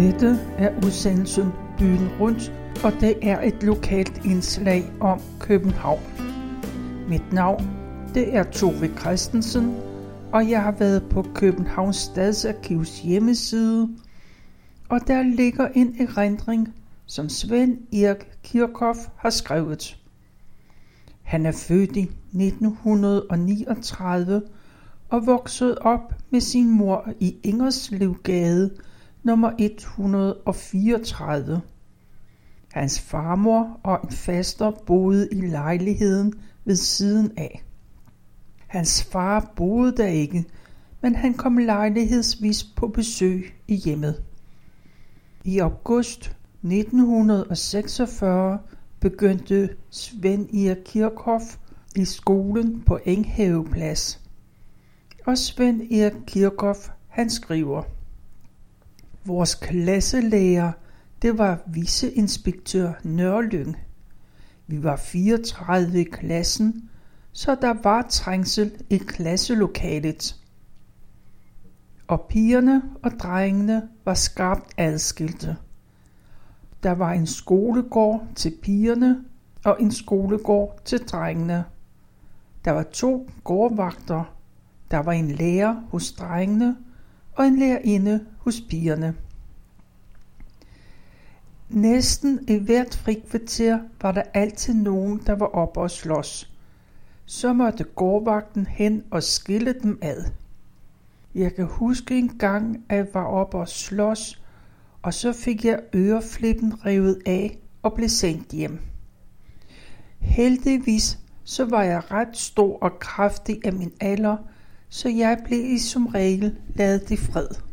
Dette er udsendelsen Byen Rundt, og det er et lokalt indslag om København. Mit navn det er Tove Christensen, og jeg har været på Københavns Stadsarkivs hjemmeside, og der ligger en erindring, som Svend Erik Kirchhoff har skrevet. Han er født i 1939 og voksede op med sin mor i Ingerslevgade nummer 134. Hans farmor og en faster boede i lejligheden ved siden af. Hans far boede der ikke, men han kom lejlighedsvis på besøg i hjemmet. I august 1946 begyndte Svend Erik Kirchhoff i skolen på Enghaveplads. Og Svend Erik Kirchhoff, han skriver, Vores klasselærer, det var viceinspektør Nørlyng. Vi var 34 i klassen, så der var trængsel i klasselokalet. Og pigerne og drengene var skarpt adskilte. Der var en skolegård til pigerne og en skolegård til drengene. Der var to gårdvagter. Der var en lærer hos drengene og en lærerinde hos pigerne. Næsten i hvert frikvarter var der altid nogen, der var oppe og slås. Så måtte gårdvagten hen og skille dem ad. Jeg kan huske en gang, at jeg var oppe og slås, og så fik jeg øreflippen revet af og blev sendt hjem. Heldigvis så var jeg ret stor og kraftig af min alder, så jeg blev i som regel lavet i fred.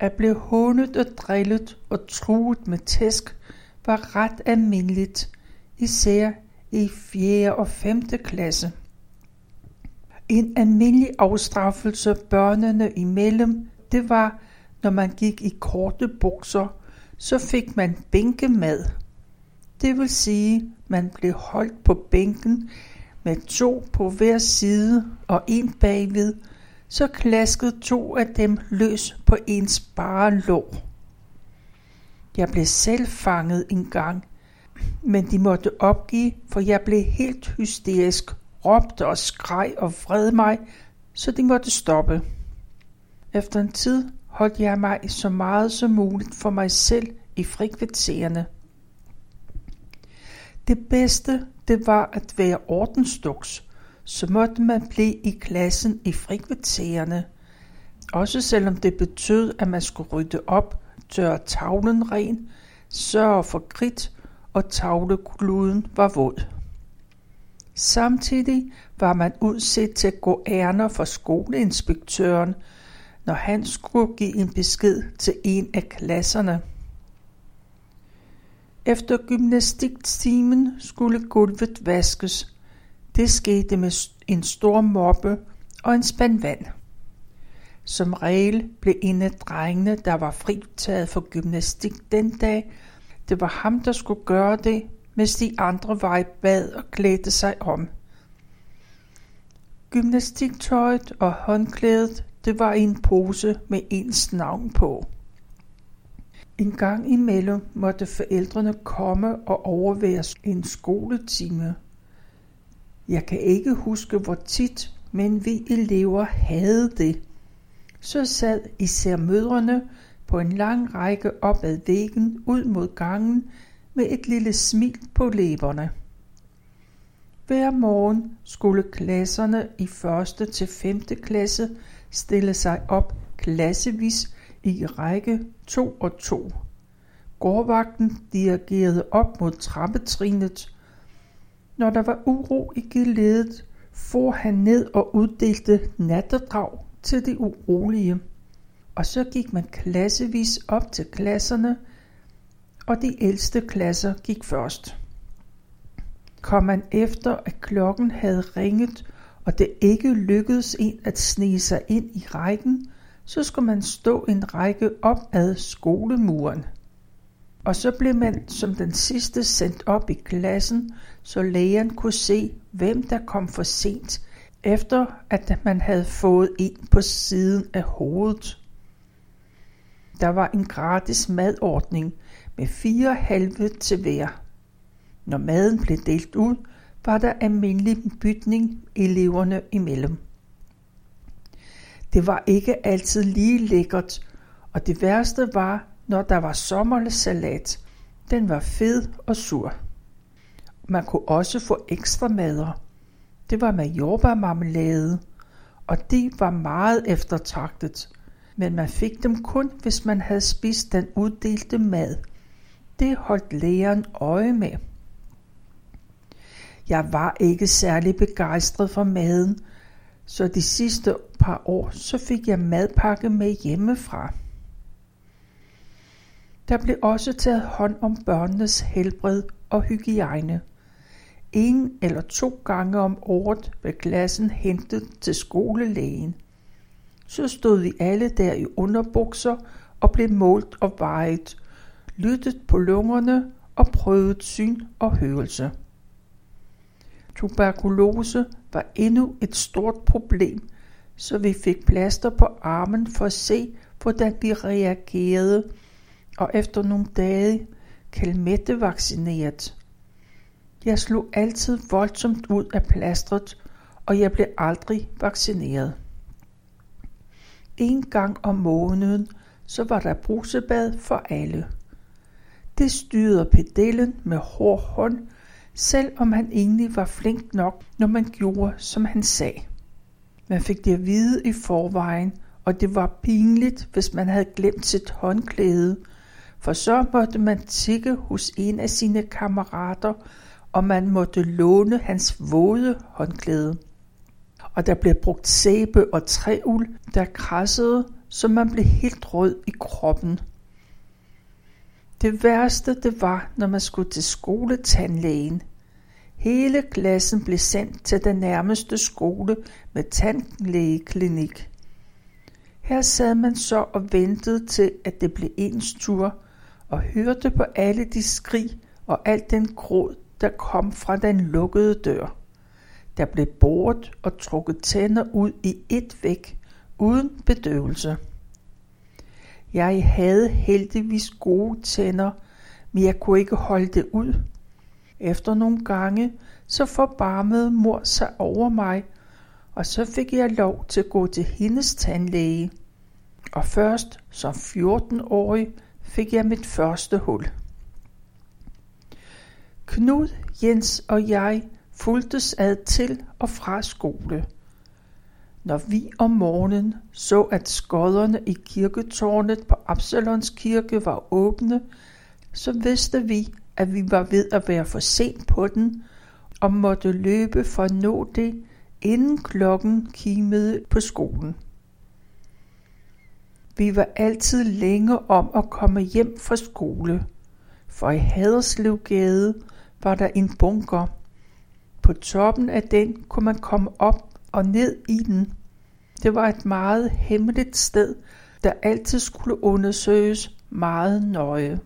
At blive hånet og drillet og truet med tæsk var ret almindeligt, især i 4. og 5. klasse. En almindelig afstraffelse børnene imellem, det var, når man gik i korte bukser, så fik man bænkemad. Det vil sige, man blev holdt på bænken med to på hver side og en bagved, så klaskede to af dem løs på ens bare lår. Jeg blev selv fanget en gang, men de måtte opgive, for jeg blev helt hysterisk, råbte og skreg og vred mig, så de måtte stoppe. Efter en tid holdt jeg mig så meget som muligt for mig selv i frikvartererne. Det bedste, det var at være ordensduks, så måtte man blive i klassen i frikvartererne. Også selvom det betød, at man skulle rydde op, tørre tavlen ren, sørge for kridt og tavlekluden var våd. Samtidig var man udset til at gå ærner for skoleinspektøren, når han skulle give en besked til en af klasserne. Efter gymnastiktimen skulle gulvet vaskes. Det skete med en stor moppe og en spand vand. Som regel blev en af drengene, der var fritaget for gymnastik den dag, det var ham, der skulle gøre det, mens de andre var i bad og klædte sig om. Gymnastiktøjet og håndklædet, det var i en pose med ens navn på. En gang imellem måtte forældrene komme og overvære en skoletime. Jeg kan ikke huske hvor tit, men vi elever havde det. Så sad især mødrene på en lang række op ad væggen ud mod gangen med et lille smil på læberne. Hver morgen skulle klasserne i 1. til 5. klasse stille sig op klassevis i række 2 og 2. Gårdvagten dirigerede op mod trappetrinet. Når der var uro i geledet, for han ned og uddelte natterdrag til de urolige. Og så gik man klassevis op til klasserne, og de ældste klasser gik først. Kom man efter, at klokken havde ringet, og det ikke lykkedes en at snige sig ind i rækken, så skulle man stå en række op ad skolemuren. Og så blev man som den sidste sendt op i klassen, så lægeren kunne se, hvem der kom for sent, efter at man havde fået en på siden af hovedet. Der var en gratis madordning med fire halve til hver. Når maden blev delt ud, var der almindelig bytning eleverne imellem. Det var ikke altid lige lækkert, og det værste var, når der var sommersalat. Den var fed og sur. Man kunne også få ekstra mader. Det var med jordbærmarmelade, og de var meget eftertragtet. Men man fik dem kun, hvis man havde spist den uddelte mad. Det holdt lægeren øje med. Jeg var ikke særlig begejstret for maden, så de sidste par år så fik jeg madpakke med hjemmefra. Der blev også taget hånd om børnenes helbred og hygiejne. En eller to gange om året blev klassen hentet til skolelægen. Så stod vi alle der i underbukser og blev målt og vejet, lyttet på lungerne og prøvet syn og hørelse. Tuberkulose var endnu et stort problem, så vi fik plaster på armen for at se, hvordan vi reagerede, og efter nogle dage kalmette vaccineret. Jeg slog altid voldsomt ud af plastret, og jeg blev aldrig vaccineret. En gang om måneden, så var der brusebad for alle. Det styrede pedellen med hård hånd, selv om han egentlig var flink nok, når man gjorde, som han sagde. Man fik det at vide i forvejen, og det var pinligt, hvis man havde glemt sit håndklæde, for så måtte man tikke hos en af sine kammerater, og man måtte låne hans våde håndklæde. Og der blev brugt sæbe og træul, der krassede, så man blev helt rød i kroppen. Det værste det var, når man skulle til skoletandlægen. Hele klassen blev sendt til den nærmeste skole med tandlægeklinik. Her sad man så og ventede til, at det blev ens tur, og hørte på alle de skrig og alt den gråd, der kom fra den lukkede dør. Der blev boret og trukket tænder ud i et væk, uden bedøvelse. Jeg havde heldigvis gode tænder, men jeg kunne ikke holde det ud. Efter nogle gange, så forbarmede mor sig over mig, og så fik jeg lov til at gå til hendes tandlæge. Og først som 14-årig fik jeg mit første hul. Knud, Jens og jeg fulgtes ad til og fra skole. Når vi om morgenen så, at skodderne i kirketårnet på Absalons kirke var åbne, så vidste vi, at vi var ved at være for sent på den, og måtte løbe for at nå det, inden klokken kimede på skolen. Vi var altid længe om at komme hjem fra skole, for i Haderslevgade var der en bunker. På toppen af den kunne man komme op og ned i den. Det var et meget hemmeligt sted, der altid skulle undersøges meget nøje.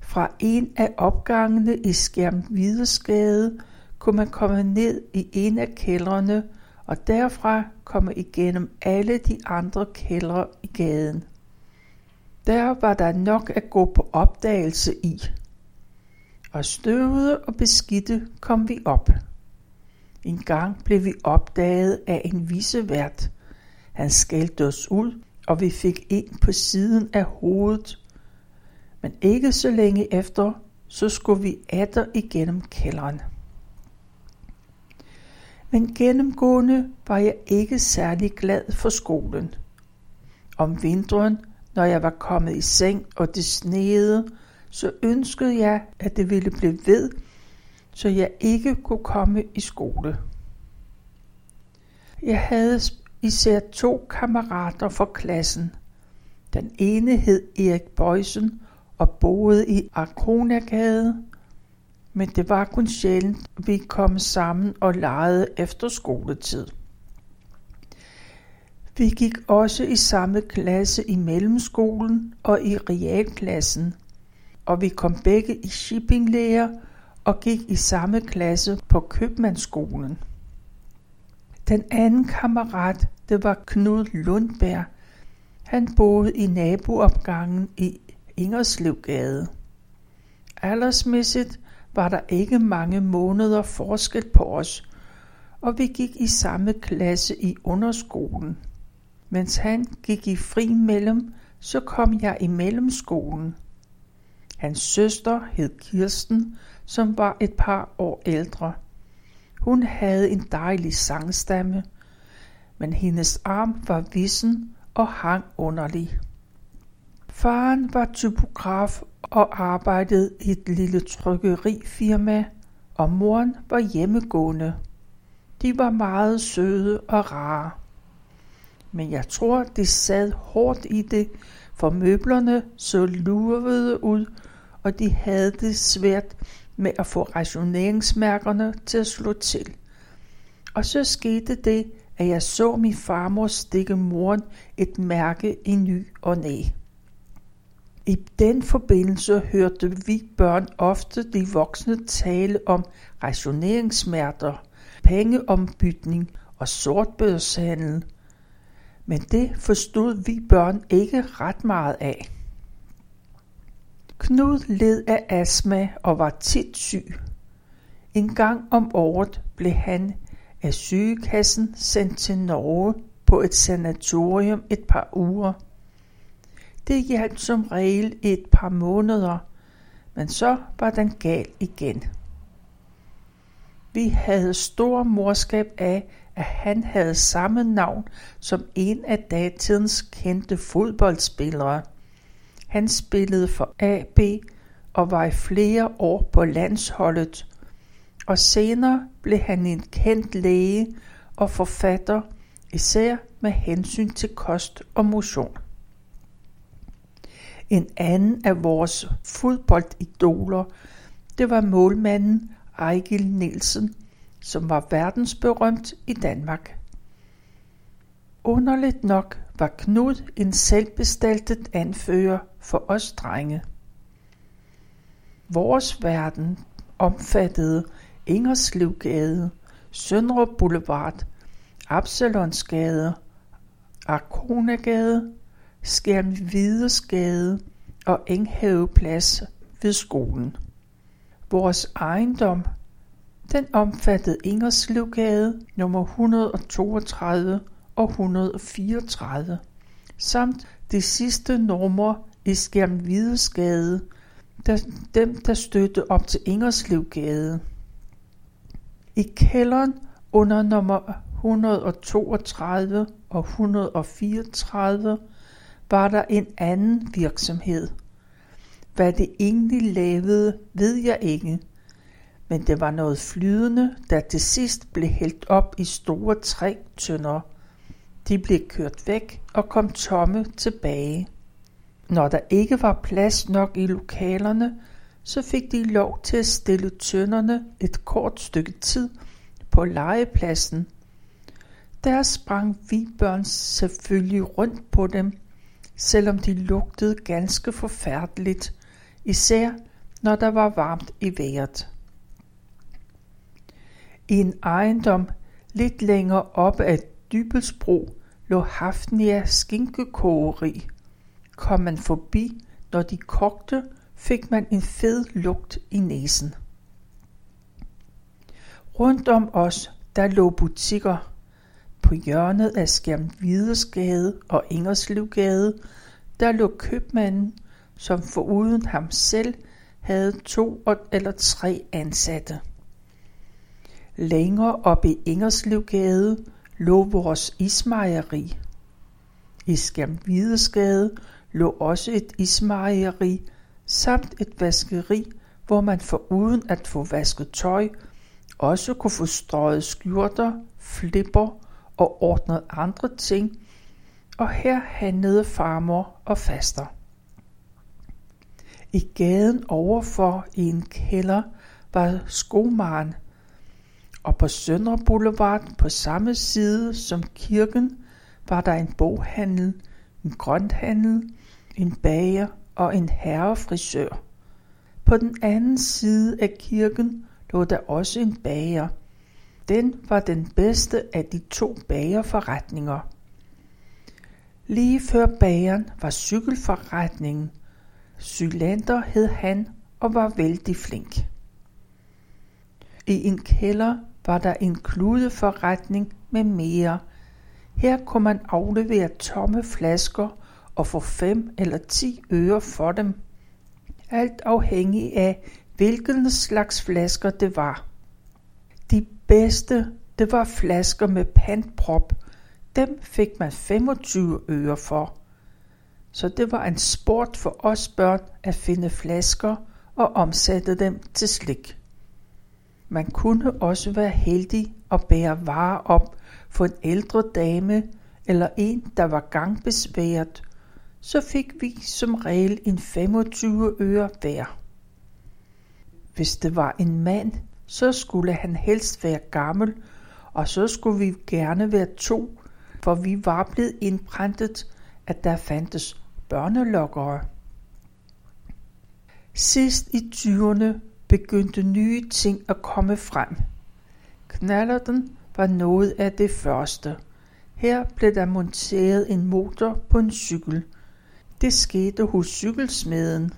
Fra en af opgangene i Skærmvidesgade kunne man komme ned i en af kældrene og derfra komme igennem alle de andre kældre i gaden. Der var der nok at gå på opdagelse i. Og støvede og beskidte kom vi op. En gang blev vi opdaget af en visevært. Han skældte os ud, og vi fik ind på siden af hovedet. Men ikke så længe efter, så skulle vi atter igennem kælderen. Men gennemgående var jeg ikke særlig glad for skolen. Om vinteren, når jeg var kommet i seng og det sneede, så ønskede jeg, at det ville blive ved, så jeg ikke kunne komme i skole. Jeg havde især to kammerater fra klassen. Den ene hed Erik Bøjsen og boede i Arkonagade, men det var kun sjældent, vi kom sammen og legede efter skoletid. Vi gik også i samme klasse i mellemskolen og i realklassen, og vi kom begge i shippinglæger og gik i samme klasse på købmandsskolen. Den anden kammerat, det var Knud Lundberg. Han boede i naboopgangen i Ingerslevgade. Aldersmæssigt var der ikke mange måneder forskel på os, og vi gik i samme klasse i underskolen. Mens han gik i fri mellem, så kom jeg i mellemskolen. Hans søster hed Kirsten, som var et par år ældre. Hun havde en dejlig sangstamme, men hendes arm var vissen og hang underlig. Faren var typograf og arbejdede i et lille trykkerifirma, og moren var hjemmegående. De var meget søde og rare. Men jeg tror, det sad hårdt i det, for møblerne så lurvede ud, og de havde det svært med at få rationeringsmærkerne til at slå til. Og så skete det, at jeg så min farmor stikke moren et mærke i ny og næ. I den forbindelse hørte vi børn ofte de voksne tale om rationeringssmerter, pengeombytning og sortbørshandel, men det forstod vi børn ikke ret meget af. Knud led af astma og var tit syg. En gang om året blev han af sygekassen sendt til Norge på et sanatorium et par uger. Det hjalp som regel et par måneder, men så var den gal igen. Vi havde stor morskab af, at han havde samme navn som en af datidens kendte fodboldspillere. Han spillede for AB og var i flere år på landsholdet, og senere blev han en kendt læge og forfatter, især med hensyn til kost og motion. En anden af vores fodboldidoler, det var målmanden Ejgil Nielsen, som var verdensberømt i Danmark. Underligt nok var Knud en selvbestaltet anfører for os drenge. Vores verden omfattede Ingerslevgade, Søndre Boulevard, Absalonsgade, Skærm Skærmvidesgade og Enghaveplads ved skolen. Vores ejendom, den omfattede Ingerslevgade nummer 132 og 134, samt det sidste nummer i Skærmvidesgade, der, dem der støtte op til Ingerslevgade. I kælderen under nummer 132 og 134 var der en anden virksomhed. Hvad det egentlig lavede, ved jeg ikke, men det var noget flydende, der til sidst blev hældt op i store trætønder. De blev kørt væk og kom tomme tilbage. Når der ikke var plads nok i lokalerne, så fik de lov til at stille tønderne et kort stykke tid på legepladsen. Der sprang vi børn selvfølgelig rundt på dem, selvom de lugtede ganske forfærdeligt, især når der var varmt i vejret. I en ejendom lidt længere op ad Dybelsbro lå Hafnia skinkekogeri. Kom man forbi, når de kogte, fik man en fed lugt i næsen. Rundt om os, der lå butikker. På hjørnet af Skærmvidesgade og Ingerslevgade, der lå købmanden, som foruden ham selv havde to eller tre ansatte. Længere op i Ingerslevgade lå vores ismejeri. I Skærmvidesgade lå også et ismejeri samt et vaskeri, hvor man foruden at få vasket tøj, også kunne få strøget skjorter, flipper og ordnet andre ting, og her handlede farmor og faster. I gaden overfor i en kælder var skomaren, og på Søndre Boulevard på samme side som kirken var der en boghandel, en grønthandel, en bager og en herrefrisør. På den anden side af kirken lå der også en bager. Den var den bedste af de to bagerforretninger. Lige før bageren var cykelforretningen. Sylander hed han og var vældig flink. I en kælder var der en kludeforretning med mere. Her kunne man aflevere tomme flasker og få fem eller ti øre for dem. Alt afhængig af, hvilken slags flasker det var. De bedste, det var flasker med pantprop. Dem fik man 25 øre for. Så det var en sport for os børn at finde flasker og omsætte dem til slik. Man kunne også være heldig at bære varer op for en ældre dame eller en, der var gangbesværet, så fik vi som regel en 25 øre hver. Hvis det var en mand, så skulle han helst være gammel, og så skulle vi gerne være to, for vi var blevet indprintet, at der fandtes børnelokkere. Sidst i 20'erne begyndte nye ting at komme frem. Knallerten var noget af det første. Her blev der monteret en motor på en cykel. Det skete hos cykelsmeden.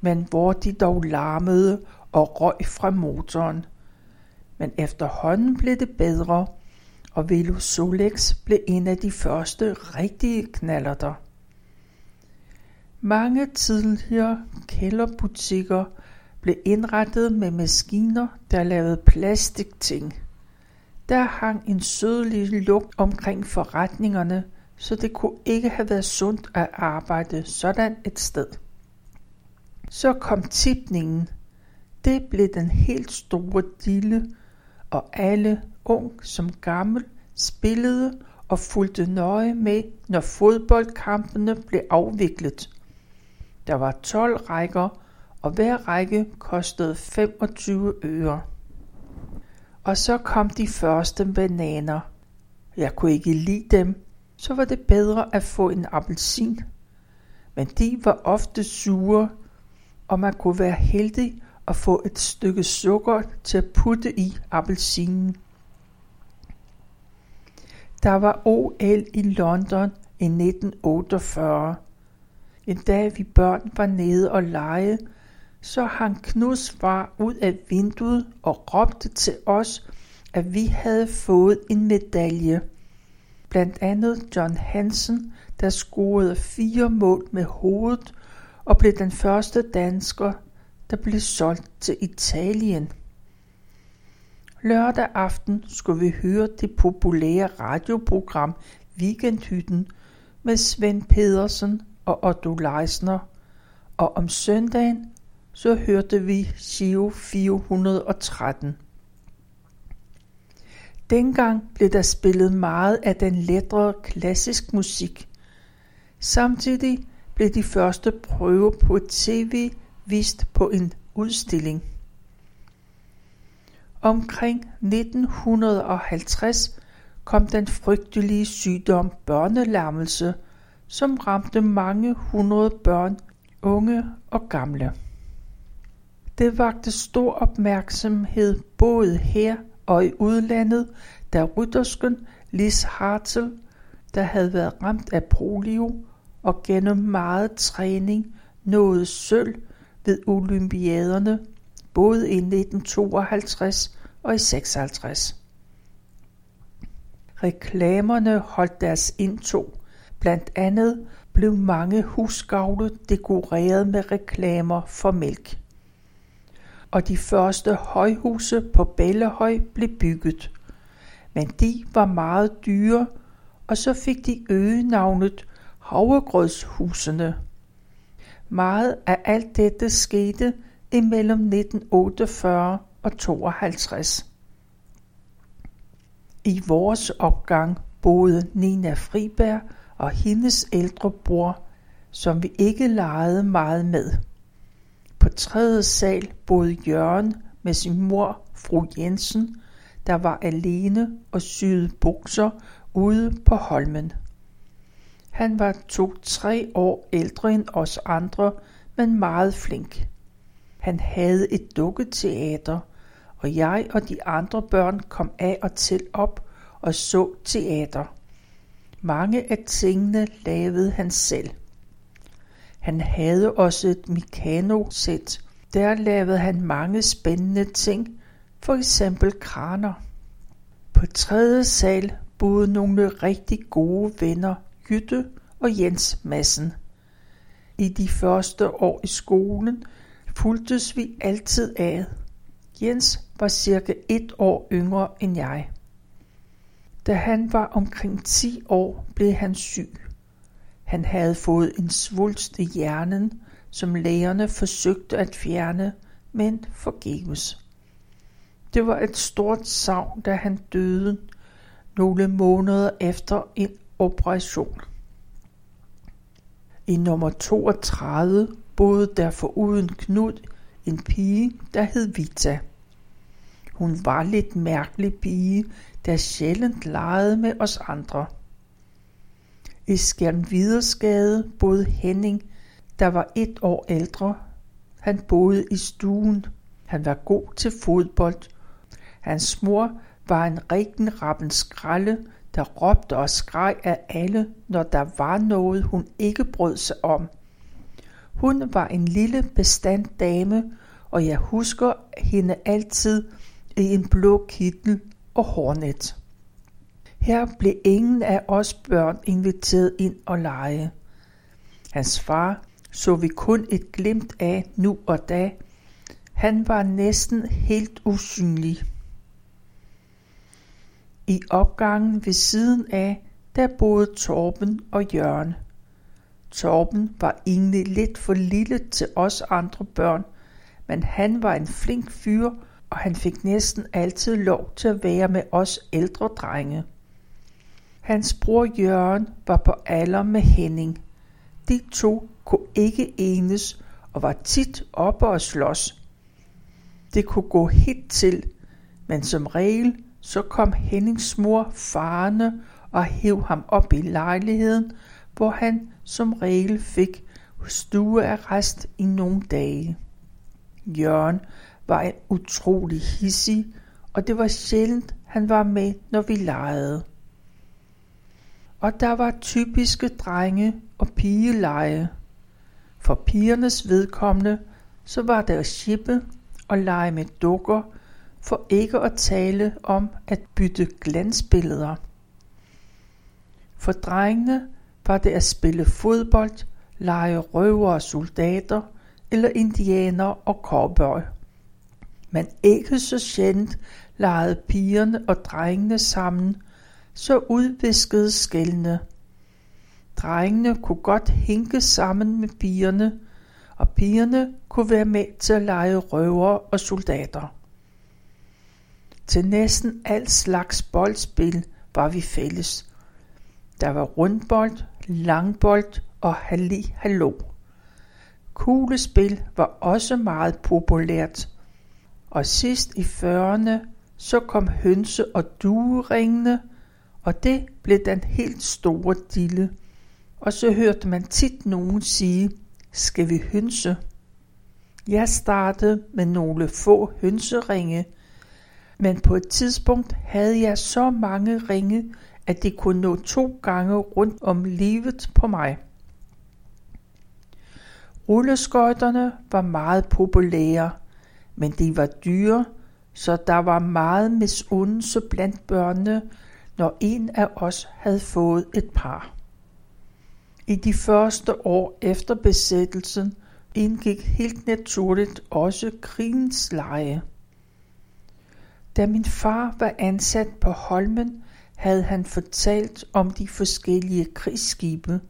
Men hvor de dog larmede og røg fra motoren. Men efterhånden blev det bedre, og Velo Solex blev en af de første rigtige knallerter. Mange tidligere kælderbutikker blev indrettet med maskiner, der lavede plastikting. Der hang en sødlig lugt omkring forretningerne, så det kunne ikke have været sundt at arbejde sådan et sted. Så kom tipningen. Det blev den helt store dille, og alle, ung som gammel, spillede og fulgte nøje med, når fodboldkampene blev afviklet. Der var 12 rækker, og hver række kostede 25 øre. Og så kom de første bananer. Jeg kunne ikke lide dem, så var det bedre at få en appelsin. Men de var ofte sure, og man kunne være heldig at få et stykke sukker til at putte i appelsinen. Der var OL i London i 1948. En dag vi børn var nede og lege, så hang Knuds far ud af vinduet og råbte til os, at vi havde fået en medalje. Blandt andet John Hansen, der scorede fire mål med hovedet og blev den første dansker, der blev solgt til Italien. Lørdag aften skulle vi høre det populære radioprogram Weekendhytten med Svend Pedersen og Otto Leisner, og om søndagen så hørte vi Giro 413. Dengang blev der spillet meget af den lettere klassisk musik. Samtidig blev de første prøver på tv vist på en udstilling. Omkring 1950 kom den frygtelige sygdom børnelammelse, som ramte mange hundrede børn, unge og gamle. Det vagte stor opmærksomhed både her og i udlandet, da ryttersken Lis Hartel, der havde været ramt af polio og gennem meget træning nåede sølv ved olympiaderne både i 1952 og i 56. Reklamerne holdt deres indtog. Blandt andet blev mange husgavle dekoreret med reklamer for mælk og de første højhuse på Bellehøj blev bygget. Men de var meget dyre, og så fik de øgenavnet havregrødshusene. Meget af alt dette skete imellem 1948 og 52. I vores opgang boede Nina Friberg og hendes ældre bror, som vi ikke legede meget med. På tredje sal boede Jørgen med sin mor, fru Jensen, der var alene og syede bukser ude på Holmen. Han var to-tre år ældre end os andre, men meget flink. Han havde et dukketeater, og jeg og de andre børn kom af og til op og så teater. Mange af tingene lavede han selv. Han havde også et mekano-sæt. Der lavede han mange spændende ting, for eksempel kraner. På tredje sal boede nogle rigtig gode venner, Jytte og Jens Madsen. I de første år i skolen fuldtes vi altid ad. Jens var cirka et år yngre end jeg. Da han var omkring 10 år, blev han syg. Han havde fået en svulst i hjernen, som lægerne forsøgte at fjerne, men forgæves. Det var et stort savn, da han døde nogle måneder efter en operation. I nummer 32 boede der foruden Knud en pige, der hed Vita. Hun var lidt mærkelig pige, der sjældent legede med os andre. I Skærmvidersgade boede Henning, der var et år ældre. Han boede i stuen. Han var god til fodbold. Hans mor var en rigtig rappen skralde, der råbte og skreg af alle, når der var noget, hun ikke brød sig om. Hun var en lille bestand dame, og jeg husker hende altid i en blå kittel og hårnet. Her blev ingen af os børn inviteret ind og lege. Hans far så vi kun et glimt af nu og da. Han var næsten helt usynlig. I opgangen ved siden af, der boede Torben og Jørgen. Torben var egentlig lidt for lille til os andre børn, men han var en flink fyr, og han fik næsten altid lov til at være med os ældre drenge. Hans bror Jørgen var på alder med Henning. De to kunne ikke enes og var tit oppe og slås. Det kunne gå helt til, men som regel så kom Hennings mor farne og hæv ham op i lejligheden, hvor han som regel fik stuearrest i nogle dage. Jørgen var en utrolig hissig, og det var sjældent, han var med, når vi legede. Og der var typiske drenge og pigeleje. For pigernes vedkommende, så var der shippe og lege med dukker, for ikke at tale om at bytte glansbilleder. For drengene var det at spille fodbold, lege røver og soldater eller indianer og cowboy. Men ikke så sjældent legede pigerne og drengene sammen, så udviskede skældene. Drengene kunne godt hænke sammen med pigerne, og pigerne kunne være med til at lege røver og soldater. Til næsten al slags boldspil var vi fælles. Der var rundbold, langbold og halli hallo. Kuglespil var også meget populært. Og sidst i 40'erne, så kom hønse- og dueringene, og det blev den helt store dille. Og så hørte man tit nogen sige, skal vi hønse? Jeg startede med nogle få hønseringe, men på et tidspunkt havde jeg så mange ringe, at de kunne nå to gange rundt om livet på mig. Rulleskøjterne var meget populære, men de var dyre, så der var meget misundelse blandt børnene, når en af os havde fået et par. I de første år efter besættelsen indgik helt naturligt også krigens leje da min far var ansat på Holmen, havde han fortalt om de forskellige krigsskibe,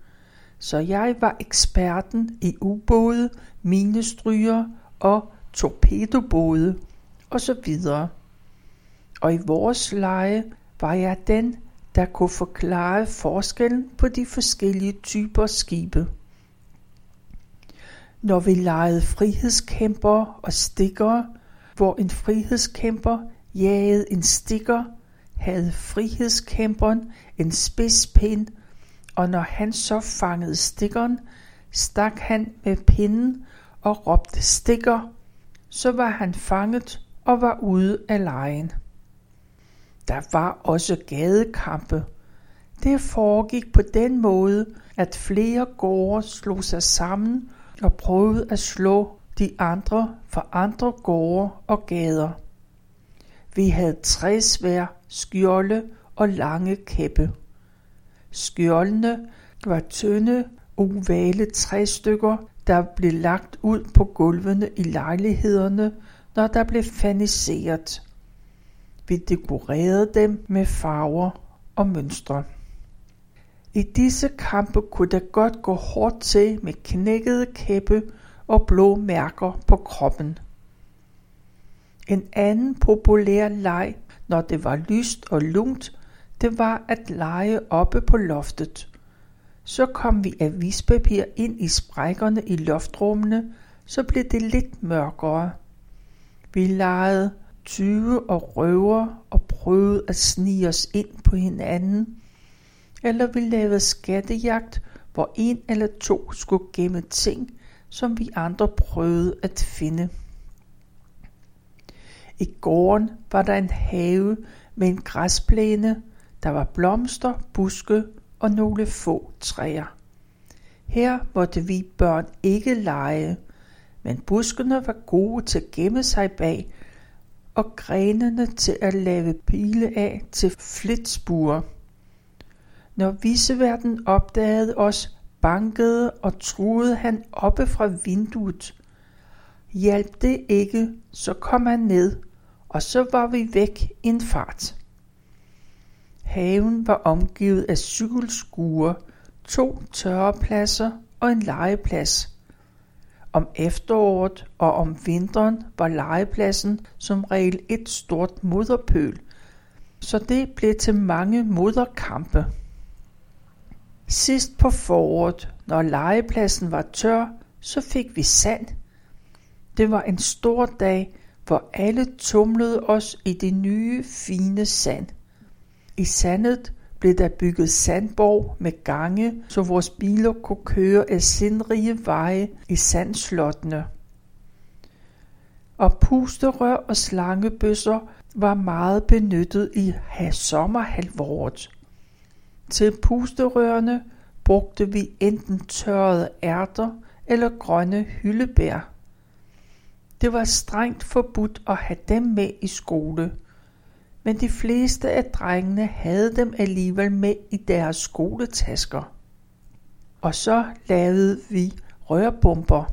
så jeg var eksperten i ubåde, minestryger og torpedobåde og så videre. Og i vores leje var jeg den, der kunne forklare forskellen på de forskellige typer skibe. Når vi legede frihedskæmper og stikkere, hvor en frihedskæmper jagede en stikker, havde frihedskæmperen en spidspind, og når han så fangede stikkeren, stak han med pinden og råbte stikker, så var han fanget og var ude af lejen. Der var også gadekampe. Det foregik på den måde, at flere gårde slog sig sammen og prøvede at slå de andre for andre gårde og gader. Vi havde tre svær, skjolde og lange kæppe. Skjoldene var tynde, ovale træstykker, der blev lagt ud på gulvene i lejlighederne, når der blev faniseret. Vi dekorerede dem med farver og mønstre. I disse kampe kunne det godt gå hårdt til med knækkede kæppe og blå mærker på kroppen. En anden populær leg, når det var lyst og lunt, det var at lege oppe på loftet. Så kom vi avispapir ind i sprækkerne i loftrummene, så blev det lidt mørkere. Vi legede tyve og røver og prøvede at snige os ind på hinanden. Eller vi lavede skattejagt, hvor en eller to skulle gemme ting, som vi andre prøvede at finde. I gården var der en have med en græsplæne, der var blomster, buske og nogle få træer. Her måtte vi børn ikke lege, men buskene var gode til at gemme sig bag, og grenene til at lave pile af til flitsbuer. Når viseverden opdagede os, bankede og truede han oppe fra vinduet. Hjalp det ikke, så kom han ned, og så var vi væk i en fart. Haven var omgivet af cykelskuer, to tørrepladser og en legeplads. Om efteråret og om vinteren var legepladsen som regel et stort moderpøl, så det blev til mange moderkampe. Sidst på foråret, når legepladsen var tør, så fik vi sand. Det var en stor dag, hvor alle tumlede os i det nye, fine sand. I sandet blev der bygget sandborg med gange, så vores biler kunne køre af sindrige veje i sandslottene. Og pusterør og slangebøsser var meget benyttet i sommerhalvåret. Til pusterørene brugte vi enten tørrede ærter eller grønne hyldebær. Det var strengt forbudt at have dem med i skole – men de fleste af drengene havde dem alligevel med i deres skoletasker. Og så lavede vi rørbomber.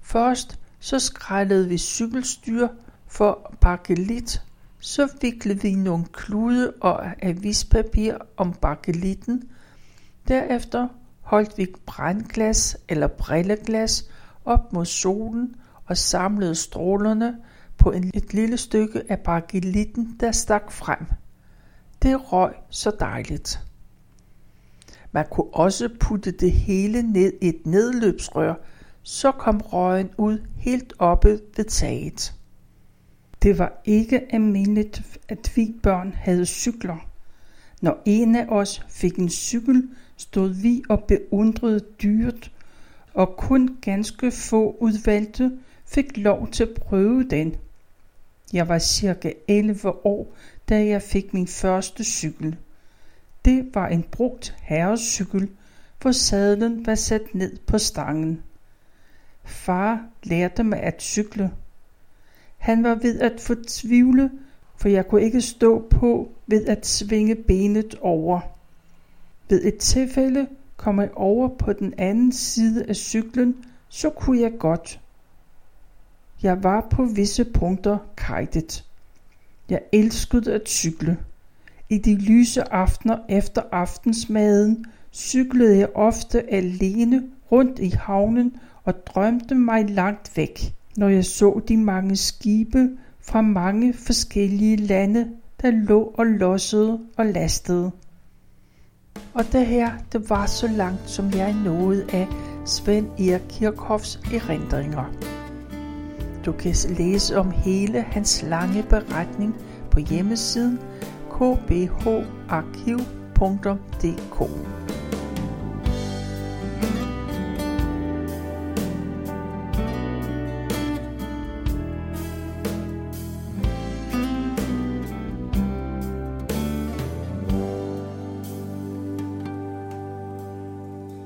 Først så skrællede vi cykelstyr for bakelit, så viklede vi nogle klude og avispapir om bakelitten. Derefter holdt vi brændglas eller brilleglas op mod solen og samlede strålerne på et lille stykke af bakelitten, der stak frem. Det røg så dejligt. Man kunne også putte det hele ned i et nedløbsrør, så kom røgen ud helt oppe ved taget. Det var ikke almindeligt, at vi børn havde cykler. Når en af os fik en cykel, stod vi og beundrede dyrt, og kun ganske få udvalgte fik lov til at prøve den. Jeg var cirka 11 år, da jeg fik min første cykel. Det var en brugt herrecykel, hvor sadlen var sat ned på stangen. Far lærte mig at cykle. Han var ved at fortvivle, for jeg kunne ikke stå på ved at svinge benet over. Ved et tilfælde kom jeg over på den anden side af cyklen, så kunne jeg godt. Jeg var på visse punkter kajtet. Jeg elskede at cykle. I de lyse aftener efter aftensmaden cyklede jeg ofte alene rundt i havnen og drømte mig langt væk, når jeg så de mange skibe fra mange forskellige lande, der lå og lossede og lastede. Og det her, det var så langt, som jeg nåede af Svend Erik Kirchhoffs erindringer. Du kan læse om hele hans lange beretning på hjemmesiden kbharkiv.dk.